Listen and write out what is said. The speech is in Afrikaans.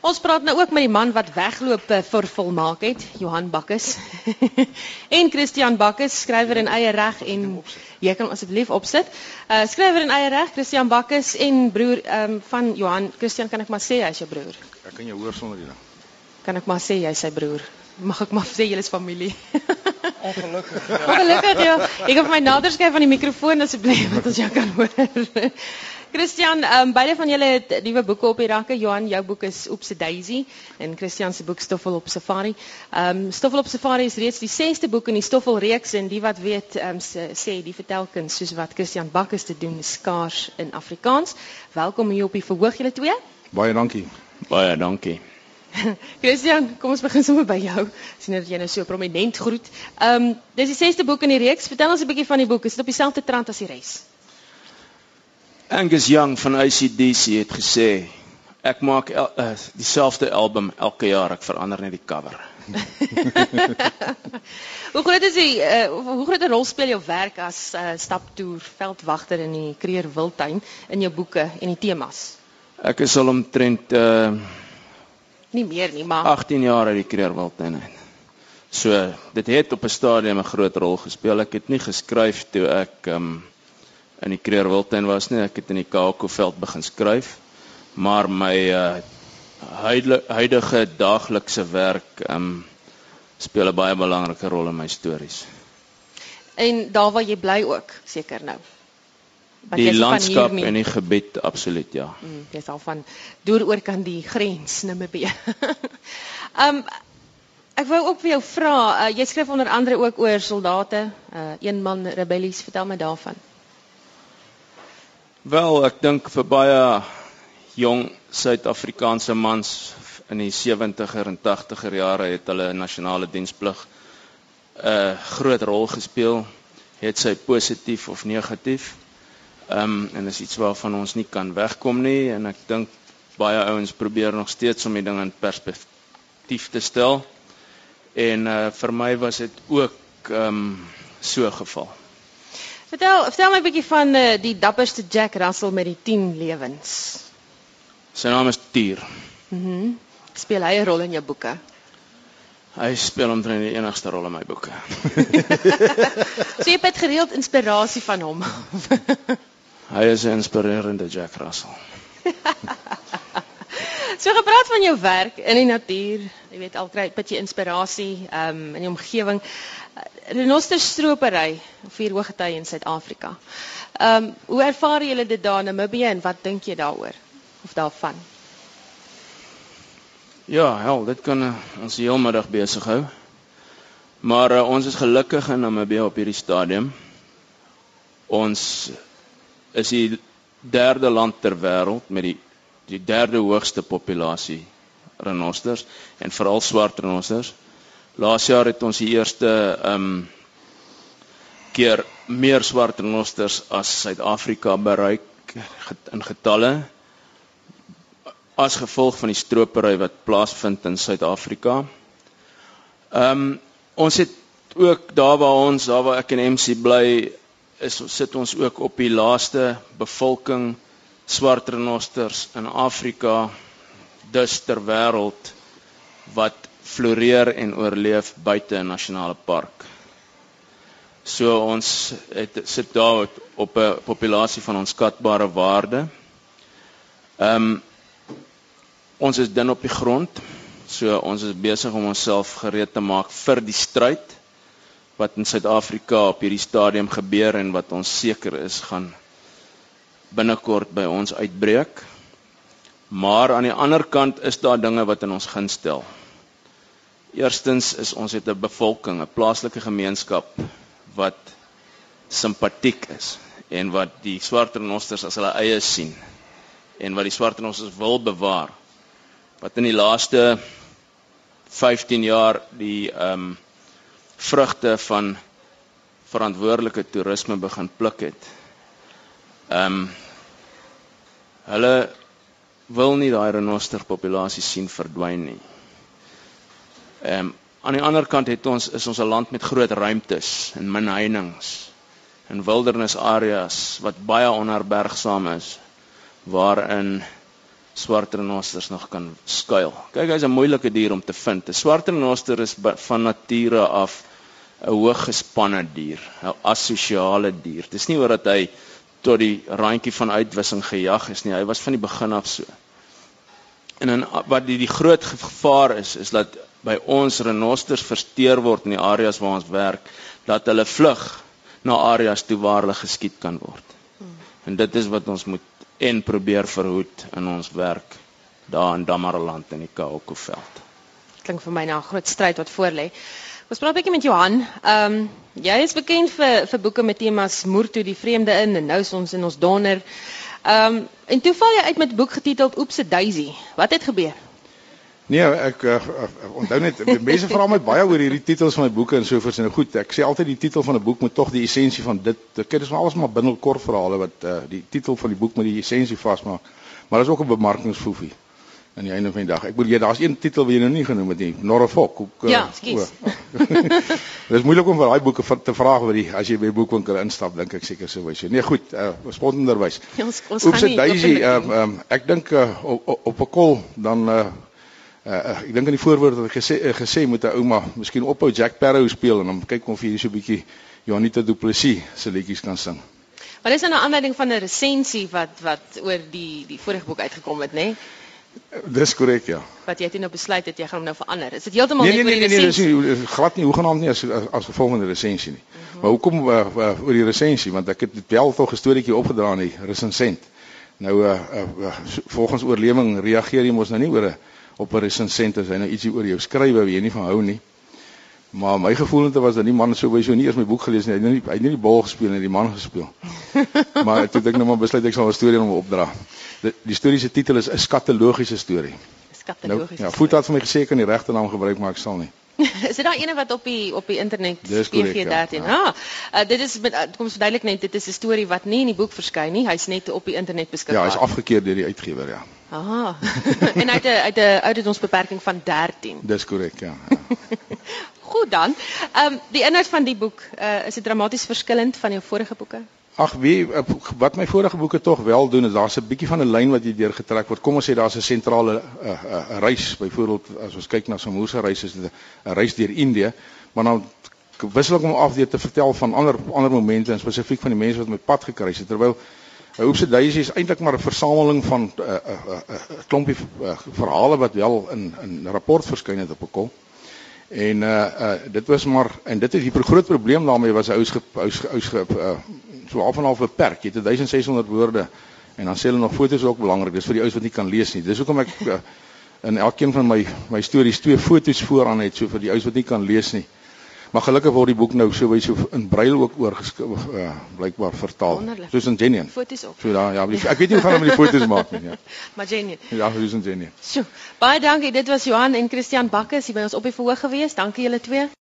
Ons praat nou ook met die man wat wegloop eh, vir volmaak het, Johan Bakkes. en Christian Bakkes, skrywer in eie reg en jy kan asseblief opsit. Uh skrywer in eie reg, Christian Bakkes en broer um, van Johan. Christian, kan ek maar sê hy's jou broer? Ek kan jou hoor sonder dit. Kan ek maar sê jy's sy broer? Mag ek maar sê julle is familie? Ongelukkig. Ja. Ongelukkig ja. Ek het my nader skuif van die mikrofoon asseblief dat ons jou kan hoor. Christian, um, beide van julle het nuwe boeke op die rakke. Johan, jou boek is Oop se Daisy en Christian se boek Stoffel op Safari. Ehm um, Stoffel op Safari is reeds die 6ste boek in die Stoffel reeks en die wat weet ehm um, sê die vertelkuns soos wat Christian Bakkes te doen skaars in Afrikaans. Welkom hier op die verhoog julle twee. Baie dankie. Baie dankie. Christian, kom ons begin sommer by jou. Sien dat jy nou so prominent groet. Ehm um, dis die 6ste boek in die reeks. Vertel ons 'n bietjie van die boek. Is dit op dieselfde trant as die res? Angus Young van ACDC het gesê ek maak el, uh, dieselfde album elke jaar, ek verander net die cover. hoe groot is die uh, hoe groot 'n rol speel jou werk as uh, staptoer veldwagter in die Kreer Wildtuin in jou boeke en die temas? Ek is al omtrent uh nie meer nie, maar 18 jaar uit die Kreer Wildtuin uit. So, dit het op 'n stadium 'n groot rol gespeel. Ek het nie geskryf toe ek um in die Kreer Wildtuin was nie. Ek het in die Kakoveld begin skryf. Maar my uh huidige daaglikse werk um speel 'n baie belangrike rol in my stories. En daar waar jy bly ook, seker nou. Want die landskap en die gebied absoluut ja. Mm, jy is al van deur oor kan die grens Namibië. um ek wou ook vir jou vra, uh, jy skryf onder andere ook oor soldate, uh een man rebellies, vertel my daarvan. Wel, ek dink vir baie jong Suid-Afrikaanse mans in die 70er en 80er jare het hulle nasionale diensplig 'n uh, groot rol gespeel, het sy positief of negatief. Ehm um, en is iets waarvan ons nie kan wegkom nie en ek dink baie ouens probeer nog steeds om die ding in perspektief te stel. En uh vir my was dit ook ehm um, so geval. Vertel, vertel my 'n bietjie van uh, die dapperste Jack Russell met die 10 lewens. Sy naam is Tier. Mhm. Mm speel hy 'n rol in jou boeke? Hy speel omtrent die enigste rol in my boeke. so jy het gereeld inspirasie van hom. hy is 'n inspirerende Jack Russell. so gepraat van jou werk in die natuur, jy weet al kry 'n bietjie inspirasie um, in die omgewing renosterstropery vier hoogtye in Suid-Afrika. Ehm um, hoe ervaar julle dit daar in Namibië en wat dink jy daaroor of daarvan? Ja, hel, dit kan uh, ons heelmiddag besig hou. Maar uh, ons is gelukkig in Namibië op hierdie stadium. Ons is die derde land ter wêreld met die die derde hoogste populasie renosters en veral swart renosters. Laas jaar het ons die eerste ehm um, keer meer swart renosters as Suid-Afrika bereik in getalle as gevolg van die stropery wat plaasvind in Suid-Afrika. Ehm um, ons het ook daar waar ons daar waar ek en MC bly is sit ons ook op die laaste bevolking swart renosters in Afrika dus ter wêreld wat floreer en oorleef buite 'n nasionale park. So ons het sit daar op 'n populasie van onskatbare waarde. Ehm um, ons is dun op die grond. So ons is besig om onsself gereed te maak vir die stryd wat in Suid-Afrika op hierdie stadium gebeur en wat ons seker is gaan binnekort by ons uitbreek. Maar aan die ander kant is daar dinge wat in ons gunst stel. Eerstens is ons het 'n bevolking, 'n plaaslike gemeenskap wat simpatiek is en wat die swart renosters as hulle eie sien en wat die swart renosters wil bewaar. Wat in die laaste 15 jaar die ehm um, vrugte van verantwoordelike toerisme begin pluk het. Ehm um, hulle wil nie daai renoster populasie sien verdwyn nie. Ehm um, aan die ander kant het ons is ons 'n land met groot ruimtes en min heininge en wildernisareas wat baie onherbergsaam is waarin swart renosters nog kan skuil. Kyk, hy's 'n moeilike dier om te vind. 'n Swart renoster is van nature af 'n hooggespanne dier, 'n asosiale dier. Dis nie oor dat hy tot die randjie van uitwissing gejag is nie. Hy was van die begin af so. En dan wat die, die groot gevaar is, is dat by ons renosters versteur word in die areas waar ons werk, dat hulle vlug na areas toe waar hulle geskiet kan word. En dit is wat ons moet en probeer verhoed in ons werk daar in Damaraland in die Kaokoveld. Klink vir my na 'n groot stryd wat voorlê. Ons praat 'n bietjie met Johan. Ehm um, jy is bekend vir vir boeke met temas moer toe die vreemde in en nou is ons in ons donder. Ehm um, en toe val jy uit met 'n boek getiteld Oepse Daisy. Wat het gebeur? Nee, ek uh, onthou net mense vra my baie oor hierdie titels van my boeke en so voort en nou goed, ek sê altyd die titel van 'n boek moet tog die essensie van dit. Dit is alles maar binnenkort verhale wat uh, die titel van die boek moet die essensie vasmaak. Maar daar's ook 'n bemarkingsfoefie aan die einde van die dag. Ek bedoel jy daar's een titel wat jy nou nie genoem het nie, Norrefok. Ook uh, Ja, skus. Dit is moeilik om vir daai boeke te vra oor die as jy by boekwinkel instap, dink ek seker sou wees. Nee, goed, uh, spontanderwys. Ja, ons ons gaan nie. Daisy, um, um, ek dink uh, op op 'n kol dan uh, Uh, ek dink in die voorwoord het ek gesê uh, gesê moet 'n ouma miskien ophou Jack Sparrow speel en dan kyk of hy so 'n bietjie Janita Du Plessis se liedjies kan sing. Maar dis 'n aanleiding van 'n resensie wat wat oor die die vorige boek uitgekom het, nê? Nee? Dis korrek, ja. Wat jy toe nou besluit het jy gaan hom nou verander. Is dit heeltemal nee, nee, nee, nee, nee, nee, dis glad nie hoegenaamd nie as as gevolg van die resensie nie. Uh -huh. Maar hoekom uh, uh, oor die resensie? Want ek het wel tog 'n storieetjie opgedra aan die resensent. Nou uh, uh, uh, volgens oorlewing reageer jy mos nou nie oor 'n op 'n resensent as hy nou ietsie oor jou skryf wat jy nie van hou nie. Maar my gevoelente was dat die man sowieso nie eers my boek gelees nie. Hy het nie hy het nie die bal gespeel nie, die man gespeel. maar toe ek nou maar besluit ek sal 'n storie aan hom opdra. Die, die storie se titel is 'n skatologiese storie. Skatologiese. Nou, ja, Voet het vir my gesê ek kan die regte naam gebruik, maar ek sal nie. is dit daai ene wat op die op die internet PG13? Ja. Ah, uh, dit is met uh, kom verduidelik net, dit is 'n storie wat nie in die boek verskyn nie. Hy's net op die internet beskikbaar. Ja, hy's afgekeur deur die uitgewer, ja. Aha. en uit 'n uit 'n ouderdomsbeperking van 13. Dis korrek, ja. Goed dan. Ehm um, die inhoud van die boek, uh, is dit dramaties verskillend van jou vorige boeke? Ag, wie eh, wat my vorige boeke tog wel doen is daar's 'n bietjie van 'n lyn wat hier deurgetrek word. Kom ons sê daar's 'n sentrale uh, uh, uh, reis, byvoorbeeld as ons kyk na Samoa se reis is dit 'n reis deur Indië, maar dan wissel ek hom af deur te vertel van ander ander momente en spesifiek van die mense wat my pad gekruis het terwyl Hoopse Daisy is eintlik maar 'n versameling van 'n uh, uh, uh, uh, klompie uh, verhale wat wel in in 'n rapport verskyn het op 'n kol. En uh uh dit was maar en dit is die groot probleem daarmee was hy ou ou ou uh, so half en half beperk. Jy het 1600 woorde en dan sê hulle nog foto's ook belangrik. Dis vir die ouens wat nie kan lees nie. Dis hoekom ek uh, in elkeen van my my stories twee foto's vooraan het so vir die ouens wat nie kan lees nie. Maar gelukkig word die boek nou so baie so in brail ook oorgeskryf uh, blykbaar vertaal. Soos in Genian. Foto's op. So daar ja, die, ek weet nie hoe gaan hulle die foto's maak nie, ja. Maar Genian. Ja, soos in Genian. So, baie dankie. Dit was Johan en Christian Bakkes hier by ons op die verhoog gewees. Dankie julle twee.